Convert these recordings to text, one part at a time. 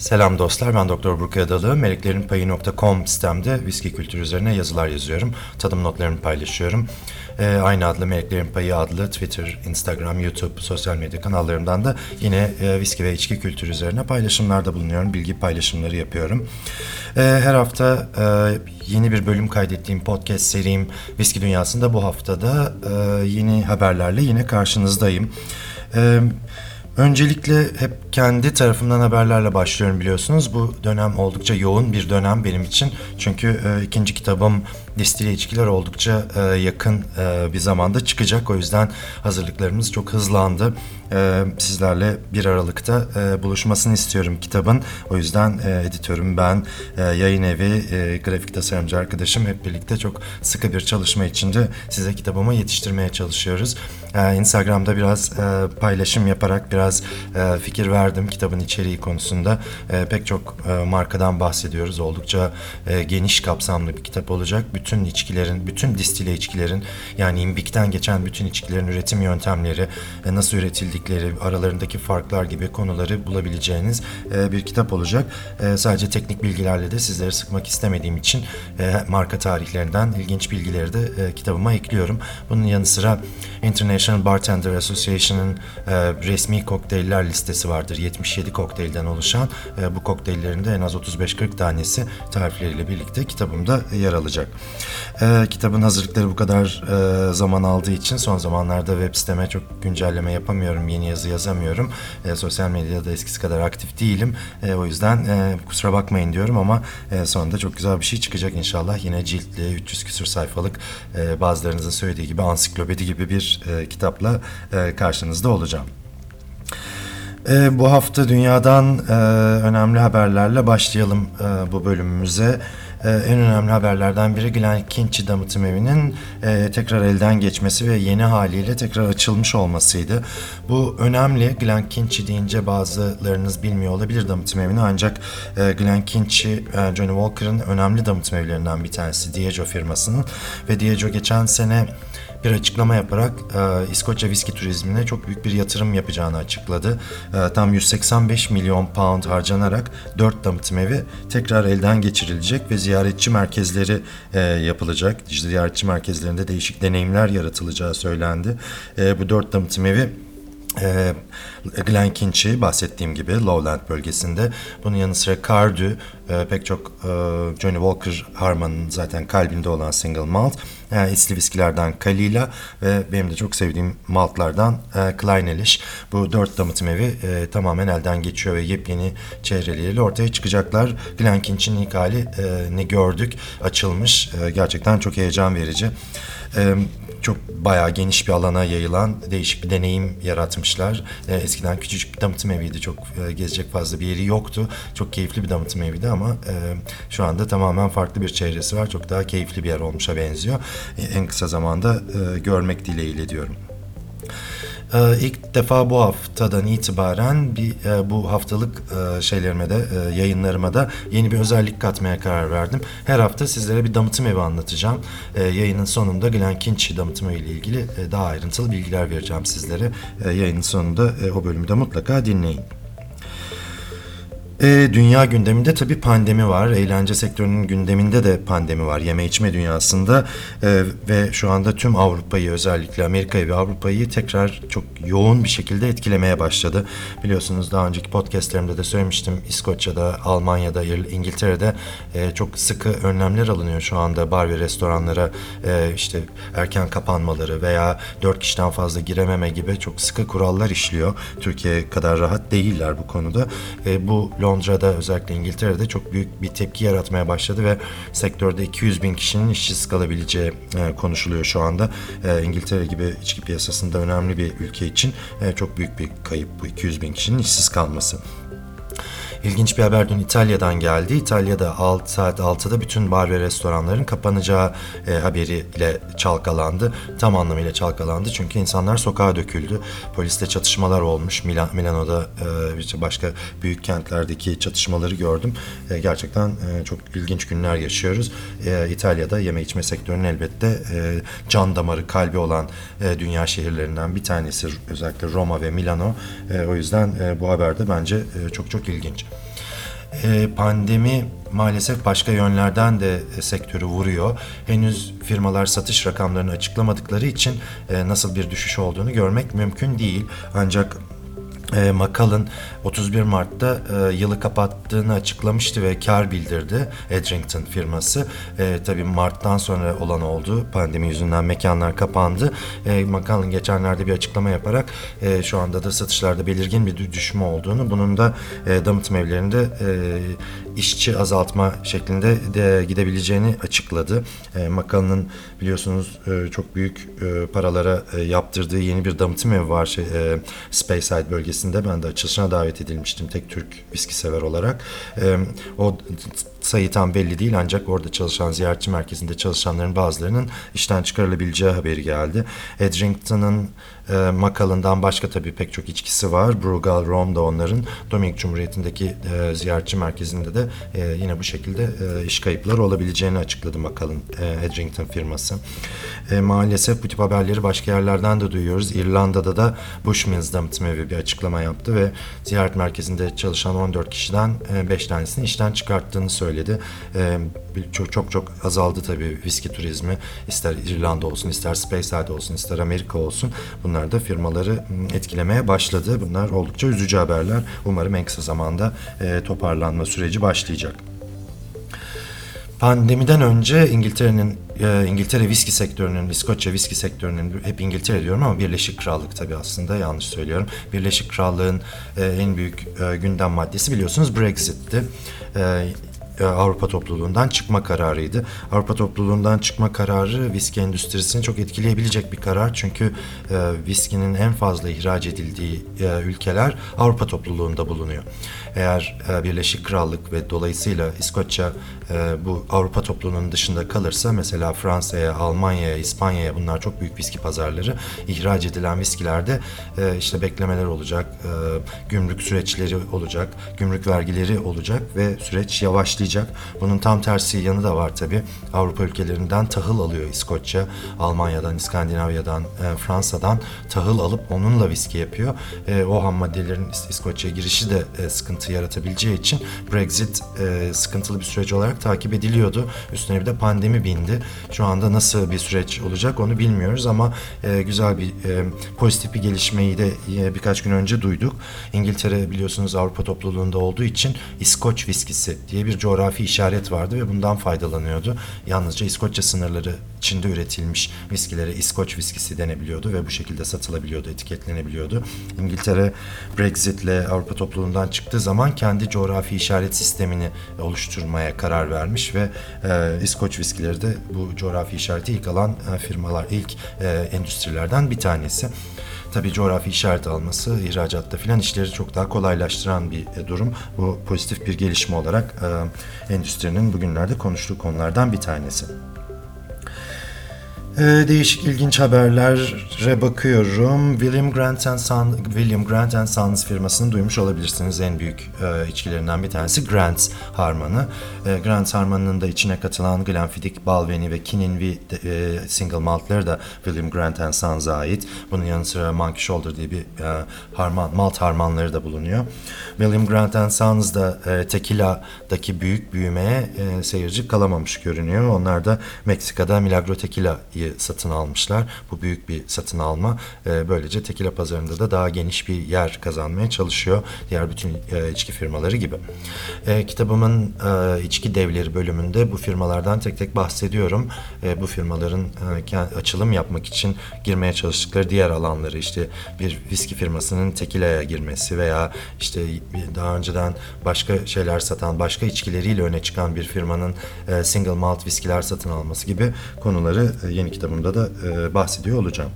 Selam dostlar, ben Doktor Burkay Adalı. Meleklerinpayı.com sitemde viski kültürü üzerine yazılar yazıyorum. Tadım notlarımı paylaşıyorum. Ee, aynı adlı Meleklerin Payı adlı Twitter, Instagram, YouTube, sosyal medya kanallarımdan da yine e, viski ve içki kültürü üzerine paylaşımlarda bulunuyorum. Bilgi paylaşımları yapıyorum. Ee, her hafta e, yeni bir bölüm kaydettiğim podcast serim Viski Dünyası'nda bu haftada e, yeni haberlerle yine karşınızdayım. Evet. Öncelikle hep kendi tarafımdan haberlerle başlıyorum biliyorsunuz. Bu dönem oldukça yoğun bir dönem benim için. Çünkü e, ikinci kitabım Distile İçkiler oldukça e, yakın e, bir zamanda çıkacak. O yüzden hazırlıklarımız çok hızlandı. E, sizlerle bir Aralık'ta e, buluşmasını istiyorum kitabın. O yüzden e, editörüm ben, e, yayın evi, e, grafik tasarımcı arkadaşım hep birlikte çok sıkı bir çalışma içinde size kitabımı yetiştirmeye çalışıyoruz. E, Instagram'da biraz e, paylaşım yaparak biraz e, fikir verdim kitabın içeriği konusunda. E, pek çok e, markadan bahsediyoruz. Oldukça e, geniş kapsamlı bir kitap olacak. Bütün içkilerin, bütün distile içkilerin yani imbikten geçen bütün içkilerin üretim yöntemleri, e, nasıl üretildikleri, aralarındaki farklar gibi konuları bulabileceğiniz e, bir kitap olacak. E, sadece teknik bilgilerle de sizleri sıkmak istemediğim için marka tarihlerinden ilginç bilgileri de kitabıma ekliyorum. Bunun yanı sıra International Bartender Association'ın resmi kokteyller listesi vardır. 77 kokteylden oluşan bu kokteyllerin de en az 35-40 tanesi tarifleriyle birlikte kitabımda yer alacak. E, kitabın hazırlıkları bu kadar e, zaman aldığı için son zamanlarda web siteme çok güncelleme yapamıyorum, yeni yazı yazamıyorum. E, sosyal medyada eskisi kadar aktif değilim. E, o yüzden e, kusura bakmayın diyorum ama e, sonunda çok güzel bir şey çıkacak inşallah. Yine ciltli, 300 küsur sayfalık e, bazılarınızın söylediği gibi ansiklopedi gibi bir e, kitapla e, karşınızda olacağım. E, bu hafta dünyadan e, önemli haberlerle başlayalım e, bu bölümümüze. E, en önemli haberlerden biri Glen Kinchy damıtım evinin e, tekrar elden geçmesi ve yeni haliyle tekrar açılmış olmasıydı. Bu önemli. Glen Kinchy deyince bazılarınız bilmiyor olabilir damıtım evini ancak e, Glen Kinchy, e, Johnny Walker'ın önemli damıtım evlerinden bir tanesi Diageo firmasının ve Diageo geçen sene bir açıklama yaparak e, İskoçya viski turizmine çok büyük bir yatırım yapacağını açıkladı. E, tam 185 milyon pound harcanarak 4 damıtım evi tekrar elden geçirilecek ve ziyaretçi merkezleri e, yapılacak. Ziyaretçi merkezlerinde değişik deneyimler yaratılacağı söylendi. E, bu 4 damıtım evi e, Glen Kinchy bahsettiğim gibi Lowland bölgesinde. Bunun yanı sıra Cardu e, pek çok e, Johnny Walker Harman'ın zaten kalbinde olan single malt. Yani isli viskilerden Kalila ve benim de çok sevdiğim maltlardan e, Kleinelish. Bu dört damıtım evi e, tamamen elden geçiyor ve yepyeni çehreleriyle ortaya çıkacaklar. Glen Kinchy'nin ilk hali e, ne gördük açılmış. E, gerçekten çok heyecan verici. E, çok bayağı geniş bir alana yayılan değişik bir deneyim yaratmışlar. E, eskiden küçücük bir damıtım eviydi. Çok e, gezecek fazla bir yeri yoktu. Çok keyifli bir damıtım eviydi ama e, şu anda tamamen farklı bir çehresi var. Çok daha keyifli bir yer olmuşa benziyor. E, en kısa zamanda e, görmek dileğiyle diyorum. Ee, ilk defa bu haftadan itibaren bir e, bu haftalık e, şeylerime de e, yayınlarıma da yeni bir özellik katmaya karar verdim. Her hafta sizlere bir damıtım evi anlatacağım. Yayının sonunda Glen Kinchy damıtım evi ile ilgili daha ayrıntılı bilgiler vereceğim sizlere. Yayının sonunda o bölümü de mutlaka dinleyin. E, dünya gündeminde tabii pandemi var. Eğlence sektörünün gündeminde de pandemi var. Yeme içme dünyasında e, ve şu anda tüm Avrupa'yı özellikle Amerika'yı ve Avrupa'yı tekrar çok yoğun bir şekilde etkilemeye başladı. Biliyorsunuz daha önceki podcastlerimde de söylemiştim. İskoçya'da, Almanya'da, İngiltere'de e, çok sıkı önlemler alınıyor şu anda bar ve restoranlara e, işte erken kapanmaları veya dört kişiden fazla girememe gibi çok sıkı kurallar işliyor. Türkiye kadar rahat değiller bu konuda. E, bu Londra'da özellikle İngiltere'de çok büyük bir tepki yaratmaya başladı ve sektörde 200 bin kişinin işsiz kalabileceği e, konuşuluyor şu anda. E, İngiltere gibi içki piyasasında önemli bir ülke için e, çok büyük bir kayıp bu 200 bin kişinin işsiz kalması. İlginç bir haber dün İtalya'dan geldi. İtalya'da 6 saat 6'da bütün bar ve restoranların kapanacağı e, haberiyle çalkalandı. Tam anlamıyla çalkalandı çünkü insanlar sokağa döküldü. Poliste çatışmalar olmuş. Milan, Milano'da e, başka büyük kentlerdeki çatışmaları gördüm. E, gerçekten e, çok ilginç günler yaşıyoruz. E, İtalya'da yeme içme sektörünün elbette e, can damarı, kalbi olan e, dünya şehirlerinden bir tanesi. Özellikle Roma ve Milano. E, o yüzden e, bu haberde bence e, çok çok ilginç. E, pandemi maalesef başka yönlerden de e, sektörü vuruyor. Henüz firmalar satış rakamlarını açıklamadıkları için e, nasıl bir düşüş olduğunu görmek mümkün değil. Ancak e, Macallan 31 Mart'ta e, yılı kapattığını açıklamıştı ve kar bildirdi Edrington firması. E, tabii Mart'tan sonra olan oldu. Pandemi yüzünden mekanlar kapandı. E, Macallan geçenlerde bir açıklama yaparak e, şu anda da satışlarda belirgin bir dü- düşme olduğunu, bunun da e, damıtım evlerinde e, işçi azaltma şeklinde de gidebileceğini açıkladı. E, Macallan'ın biliyorsunuz e, çok büyük e, paralara e, yaptırdığı yeni bir damıtım evi var şey, e, Speyside bölgesinde. Ben de açılışına davet edilmiştim tek Türk viski sever olarak. E, o sayı tam belli değil ancak orada çalışan ziyaretçi merkezinde çalışanların bazılarının işten çıkarılabileceği haberi geldi. Edrington'ın e, Macallan'dan başka tabii pek çok içkisi var. Brugal Rom da onların. Dominik Cumhuriyeti'ndeki e, ziyaretçi merkezinde de e, yine bu şekilde e, iş kayıpları olabileceğini açıkladı Macallan e, Edrington firması. E, maalesef bu tip haberleri başka yerlerden de duyuyoruz. İrlanda'da da Bushmills damıtım evi bir açıklama yaptı ve ziyaret merkezinde çalışan 14 kişiden 5 tanesini işten çıkarttığını söyledi. E, çok çok çok azaldı tabii viski turizmi. İster İrlanda olsun, ister Speyside olsun, ister Amerika olsun. Bunlar da firmaları m, etkilemeye başladı. Bunlar oldukça üzücü haberler. Umarım en kısa zamanda e, toparlanma süreci başlayacak. Pandemiden önce İngiltere'nin e, İngiltere viski sektörünün, İskoçya viski sektörünün hep İngiltere diyorum ama Birleşik Krallık tabii aslında yanlış söylüyorum. Birleşik Krallığın e, en büyük gündem maddesi biliyorsunuz Brexit'ti. E, Avrupa topluluğundan çıkma kararıydı. Avrupa topluluğundan çıkma kararı viski endüstrisini çok etkileyebilecek bir karar. Çünkü e, viskinin en fazla ihraç edildiği e, ülkeler Avrupa topluluğunda bulunuyor. Eğer e, Birleşik Krallık ve dolayısıyla İskoçya bu Avrupa topluluğunun dışında kalırsa mesela Fransa'ya, Almanya'ya, İspanya'ya bunlar çok büyük viski pazarları. ihraç edilen viskilerde işte beklemeler olacak, gümrük süreçleri olacak, gümrük vergileri olacak ve süreç yavaşlayacak. Bunun tam tersi yanı da var tabii. Avrupa ülkelerinden tahıl alıyor İskoçya, Almanya'dan, İskandinavya'dan, e, Fransa'dan tahıl alıp onunla viski yapıyor. E, o ham maddelerin İs- İskoçya'ya girişi de e, sıkıntı yaratabileceği için Brexit e, sıkıntılı bir süreç olarak takip ediliyordu. Üstüne bir de pandemi bindi. Şu anda nasıl bir süreç olacak onu bilmiyoruz ama e, güzel bir e, pozitif bir gelişmeyi de e, birkaç gün önce duyduk. İngiltere biliyorsunuz Avrupa topluluğunda olduğu için İskoç viskisi diye bir coğrafi işaret vardı ve bundan faydalanıyordu. Yalnızca İskoçya sınırları içinde üretilmiş viskilere İskoç viskisi denebiliyordu ve bu şekilde satılabiliyordu, etiketlenebiliyordu. İngiltere Brexit'le Avrupa topluluğundan çıktığı zaman kendi coğrafi işaret sistemini oluşturmaya karar vermiş ve e, İskoç viskileri de bu coğrafi işareti ilk alan e, firmalar, ilk e, endüstrilerden bir tanesi. Tabii coğrafi işaret alması ihracatta filan işleri çok daha kolaylaştıran bir e, durum. Bu pozitif bir gelişme olarak e, endüstrinin bugünlerde konuştuğu konulardan bir tanesi. Ee, değişik ilginç haberlere bakıyorum. William Grant and Son, William Grant and Sons firmasını duymuş olabilirsiniz. En büyük e, içkilerinden bir tanesi Grant Harman'ı. E, Grant Harman'ın da içine katılan Glenfiddich, Balvenie ve Kinninvie de, e, single maltları da William Grant and Sons'a ait. Bunun yanı sıra Monkey Shoulder diye bir e, harman, malt harmanları da bulunuyor. William Grant and Sons da e, Tequila'daki büyük büyümeye e, seyirci kalamamış görünüyor. Onlar da Meksika'da Milagro Tequila'yı satın almışlar. Bu büyük bir satın alma. E, böylece tequila pazarında da daha geniş bir yer kazanmaya çalışıyor. Diğer bütün e, içki firmaları gibi. E, kitabımın e, içki devleri bölümünde bu firmalardan tek tek bahsediyorum. E, bu firmaların e, açılım yapmak için girmeye çalıştıkları diğer alanları işte bir viski firmasının tequila'ya girmesi veya işte daha önceden başka şeyler satan, başka içkileriyle öne çıkan bir firmanın e, single malt viskiler satın alması gibi konuları e, yeni kitabımda da bahsediyor olacağım.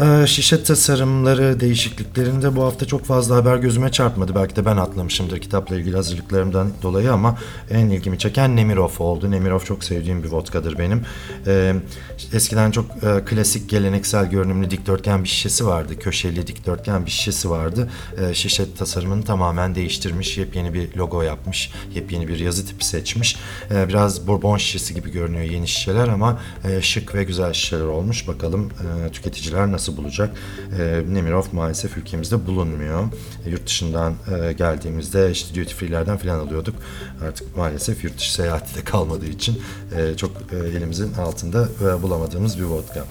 Ee, Şişe tasarımları değişikliklerinde bu hafta çok fazla haber gözüme çarpmadı. Belki de ben atlamışımdır kitapla ilgili hazırlıklarımdan dolayı ama en ilgimi çeken Nemirov oldu. Nemirov çok sevdiğim bir vodkadır benim. Ee, eskiden çok e, klasik geleneksel görünümlü dikdörtgen bir şişesi vardı. Köşeli dikdörtgen bir şişesi vardı. Ee, şişe tasarımını tamamen değiştirmiş. Yepyeni bir logo yapmış. Yepyeni bir yazı tipi seçmiş. Ee, biraz bourbon şişesi gibi görünüyor yeni şişeler ama e, şık ve güzel şişeler olmuş. Bakalım e, tüketiciler nasıl şansı bulacak. E, Nemirov maalesef ülkemizde bulunmuyor. E, yurt dışından e, geldiğimizde işte duty free'lerden falan alıyorduk. Artık maalesef yurt dışı seyahati de kalmadığı için e, çok e, elimizin altında e, bulamadığımız bir vodka.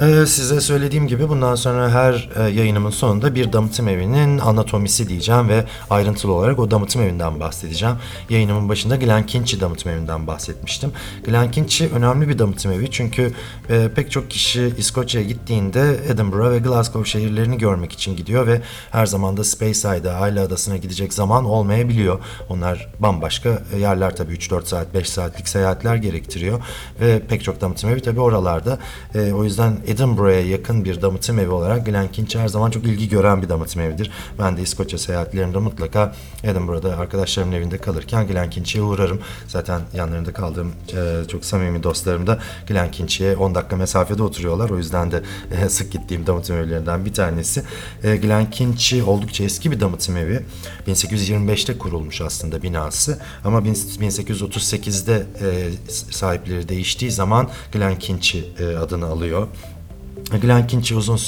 Ee, size söylediğim gibi bundan sonra her e, yayınımın sonunda bir damıtım evinin anatomisi diyeceğim ve ayrıntılı olarak o damıtım evinden bahsedeceğim. Yayınımın başında Glenkinchie damıtım evinden bahsetmiştim. Glenkinchie önemli bir damıtım evi çünkü e, pek çok kişi İskoçya'ya gittiğinde Edinburgh ve Glasgow şehirlerini görmek için gidiyor ve her zaman da Speyside, Ayla Adası'na gidecek zaman olmayabiliyor. Onlar bambaşka yerler tabii 3-4 saat, 5 saatlik seyahatler gerektiriyor ve pek çok damıtım evi tabii oralarda. E, o yüzden Edinburgh'a yakın bir damıtım evi olarak Glenkinchie her zaman çok ilgi gören bir damıtım evidir. Ben de İskoçya seyahatlerinde mutlaka Edinburgh'da arkadaşlarımın evinde kalırken Glenkinchie'ye uğrarım. Zaten yanlarında kaldığım e, çok samimi dostlarım da Glenkinchie'ye 10 dakika mesafede oturuyorlar. O yüzden de e, sık gittiğim damıtım evlerinden bir tanesi. E, Glenkinchie oldukça eski bir damıtım evi. 1825'te kurulmuş aslında binası ama 1838'de sahipleri değiştiği zaman Glenkinchie adını alıyor. Glenkinchie uzun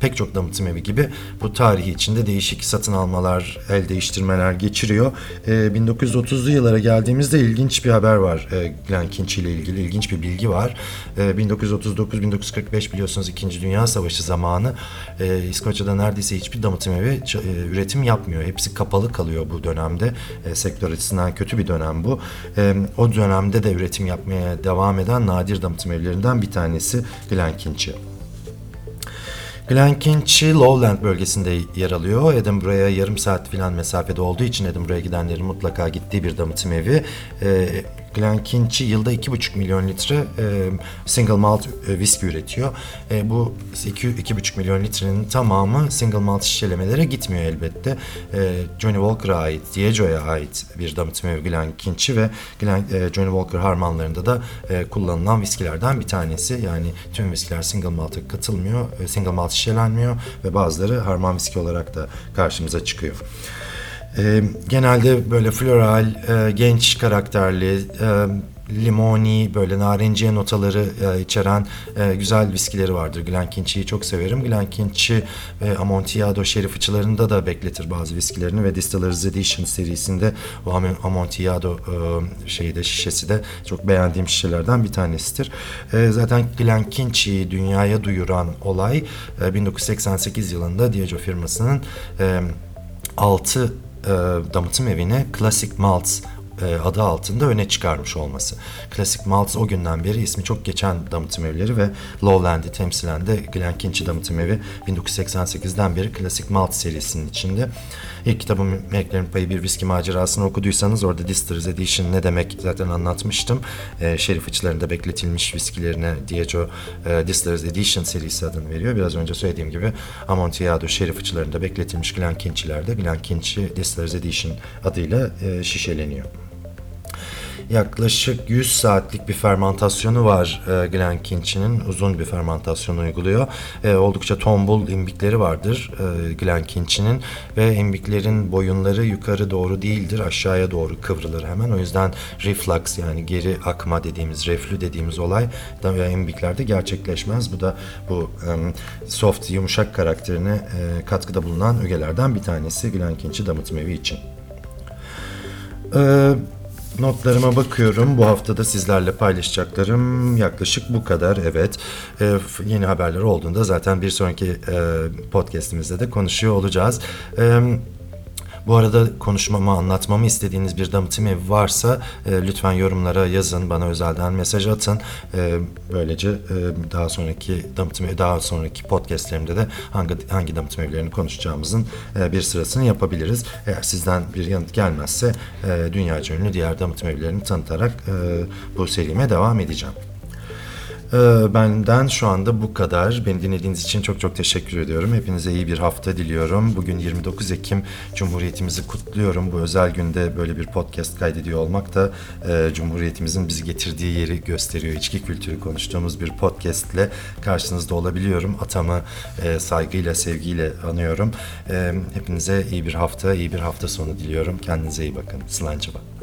pek çok damıtım evi gibi bu tarihi içinde değişik satın almalar, el değiştirmeler geçiriyor. E, 1930'lu yıllara geldiğimizde ilginç bir haber var e, Glenkinchie ile ilgili ilginç bir bilgi var. E, 1939-1945 biliyorsunuz 2. Dünya Savaşı zamanı e, İskoçya'da neredeyse hiçbir damıtım evi e, üretim yapmıyor. Hepsi kapalı kalıyor bu dönemde. E, sektör açısından kötü bir dönem bu. E, o dönemde de üretim yapmaya devam eden nadir damıtım evlerinden bir tanesi Glenkinchie. Glenkinchie Lowland bölgesinde yer alıyor. Edinburgh'a yarım saat filan mesafede olduğu için Edinburgh'a gidenlerin mutlaka gittiği bir damıtım evi. E, Glenkinchie yılda 2,5 milyon litre e, single malt e, viski üretiyor. E, bu 2,5 milyon litrenin tamamı single malt şişelemelere gitmiyor elbette. E, Johnny Walker'a ait, Diego'ya ait bir damıtım evi Glenkinchie ve Glen, e, Johnny Walker harmanlarında da e, kullanılan viskilerden bir tanesi. Yani tüm viskiler single malt'a katılmıyor, e, single malt şişelenmiyor ve bazıları harman viski olarak da karşımıza çıkıyor. E, genelde böyle floral, e, genç karakterli, e, limoni, böyle narenciye notaları e, içeren e, güzel viskileri vardır. Glenkinchie'yi çok severim. Glenkinchie ve Amontillado şerif fıçılarında da bekletir bazı viskilerini ve Distillers Edition serisinde o Amontillado e, şeyi de şişesi de çok beğendiğim şişelerden bir tanesidir. E, zaten Glenkinchie'yi dünyaya duyuran olay e, 1988 yılında Diageo firmasının e, 6 e, damıtım evine Classic Malts adı altında öne çıkarmış olması. Classic Malts o günden beri ismi çok geçen damıtım evleri ve Lowland'i temsilen de Glenkinchie damıtım evi 1988'den beri Classic Malt serisinin içinde. İlk kitabım Meleklerin Payı Bir Viski Macerasını okuduysanız orada Distillers Edition ne demek zaten anlatmıştım. E, şerif içlerinde bekletilmiş viskilerine Diageo e, Distillers Edition serisi adını veriyor. Biraz önce söylediğim gibi Amontillado şerif içlerinde bekletilmiş Glenkinchie'lerde Glenkinchie Distillers Edition adıyla e, şişeleniyor yaklaşık 100 saatlik bir fermentasyonu var e, Glenkinchie'nin. Uzun bir fermentasyon uyguluyor. E, oldukça tombul imbikleri vardır e, Glenkinchie'nin ve imbiklerin boyunları yukarı doğru değildir. Aşağıya doğru kıvrılır hemen. O yüzden reflux yani geri akma dediğimiz, reflü dediğimiz olay da imbiklerde gerçekleşmez. Bu da bu um, soft, yumuşak karakterine e, katkıda bulunan ögelerden bir tanesi Glenkinchie damıtım evi için. Eee Notlarıma bakıyorum. Bu haftada sizlerle paylaşacaklarım yaklaşık bu kadar. Evet. Ee, yeni haberler olduğunda zaten bir sonraki e, podcastimizde de konuşuyor olacağız. Evet. Bu arada konuşmamı, anlatmamı istediğiniz bir damıtım evi varsa e, lütfen yorumlara yazın, bana özelden mesaj atın. E, böylece e, daha sonraki damıtım daha sonraki podcastlerimde de hangi hangi damıtım evlerini konuşacağımızın e, bir sırasını yapabiliriz. Eğer sizden bir yanıt gelmezse e, dünyaca ünlü diğer damıtım evlerini tanıtarak e, bu serime devam edeceğim. Ee, benden şu anda bu kadar. Beni dinlediğiniz için çok çok teşekkür ediyorum. Hepinize iyi bir hafta diliyorum. Bugün 29 Ekim Cumhuriyetimizi kutluyorum. Bu özel günde böyle bir podcast kaydediyor olmak da e, Cumhuriyetimizin bizi getirdiği yeri gösteriyor. İçki kültürü konuştuğumuz bir podcast ile karşınızda olabiliyorum. Atamı e, saygıyla, sevgiyle anıyorum. E, hepinize iyi bir hafta, iyi bir hafta sonu diliyorum. Kendinize iyi bakın. Sılancıba.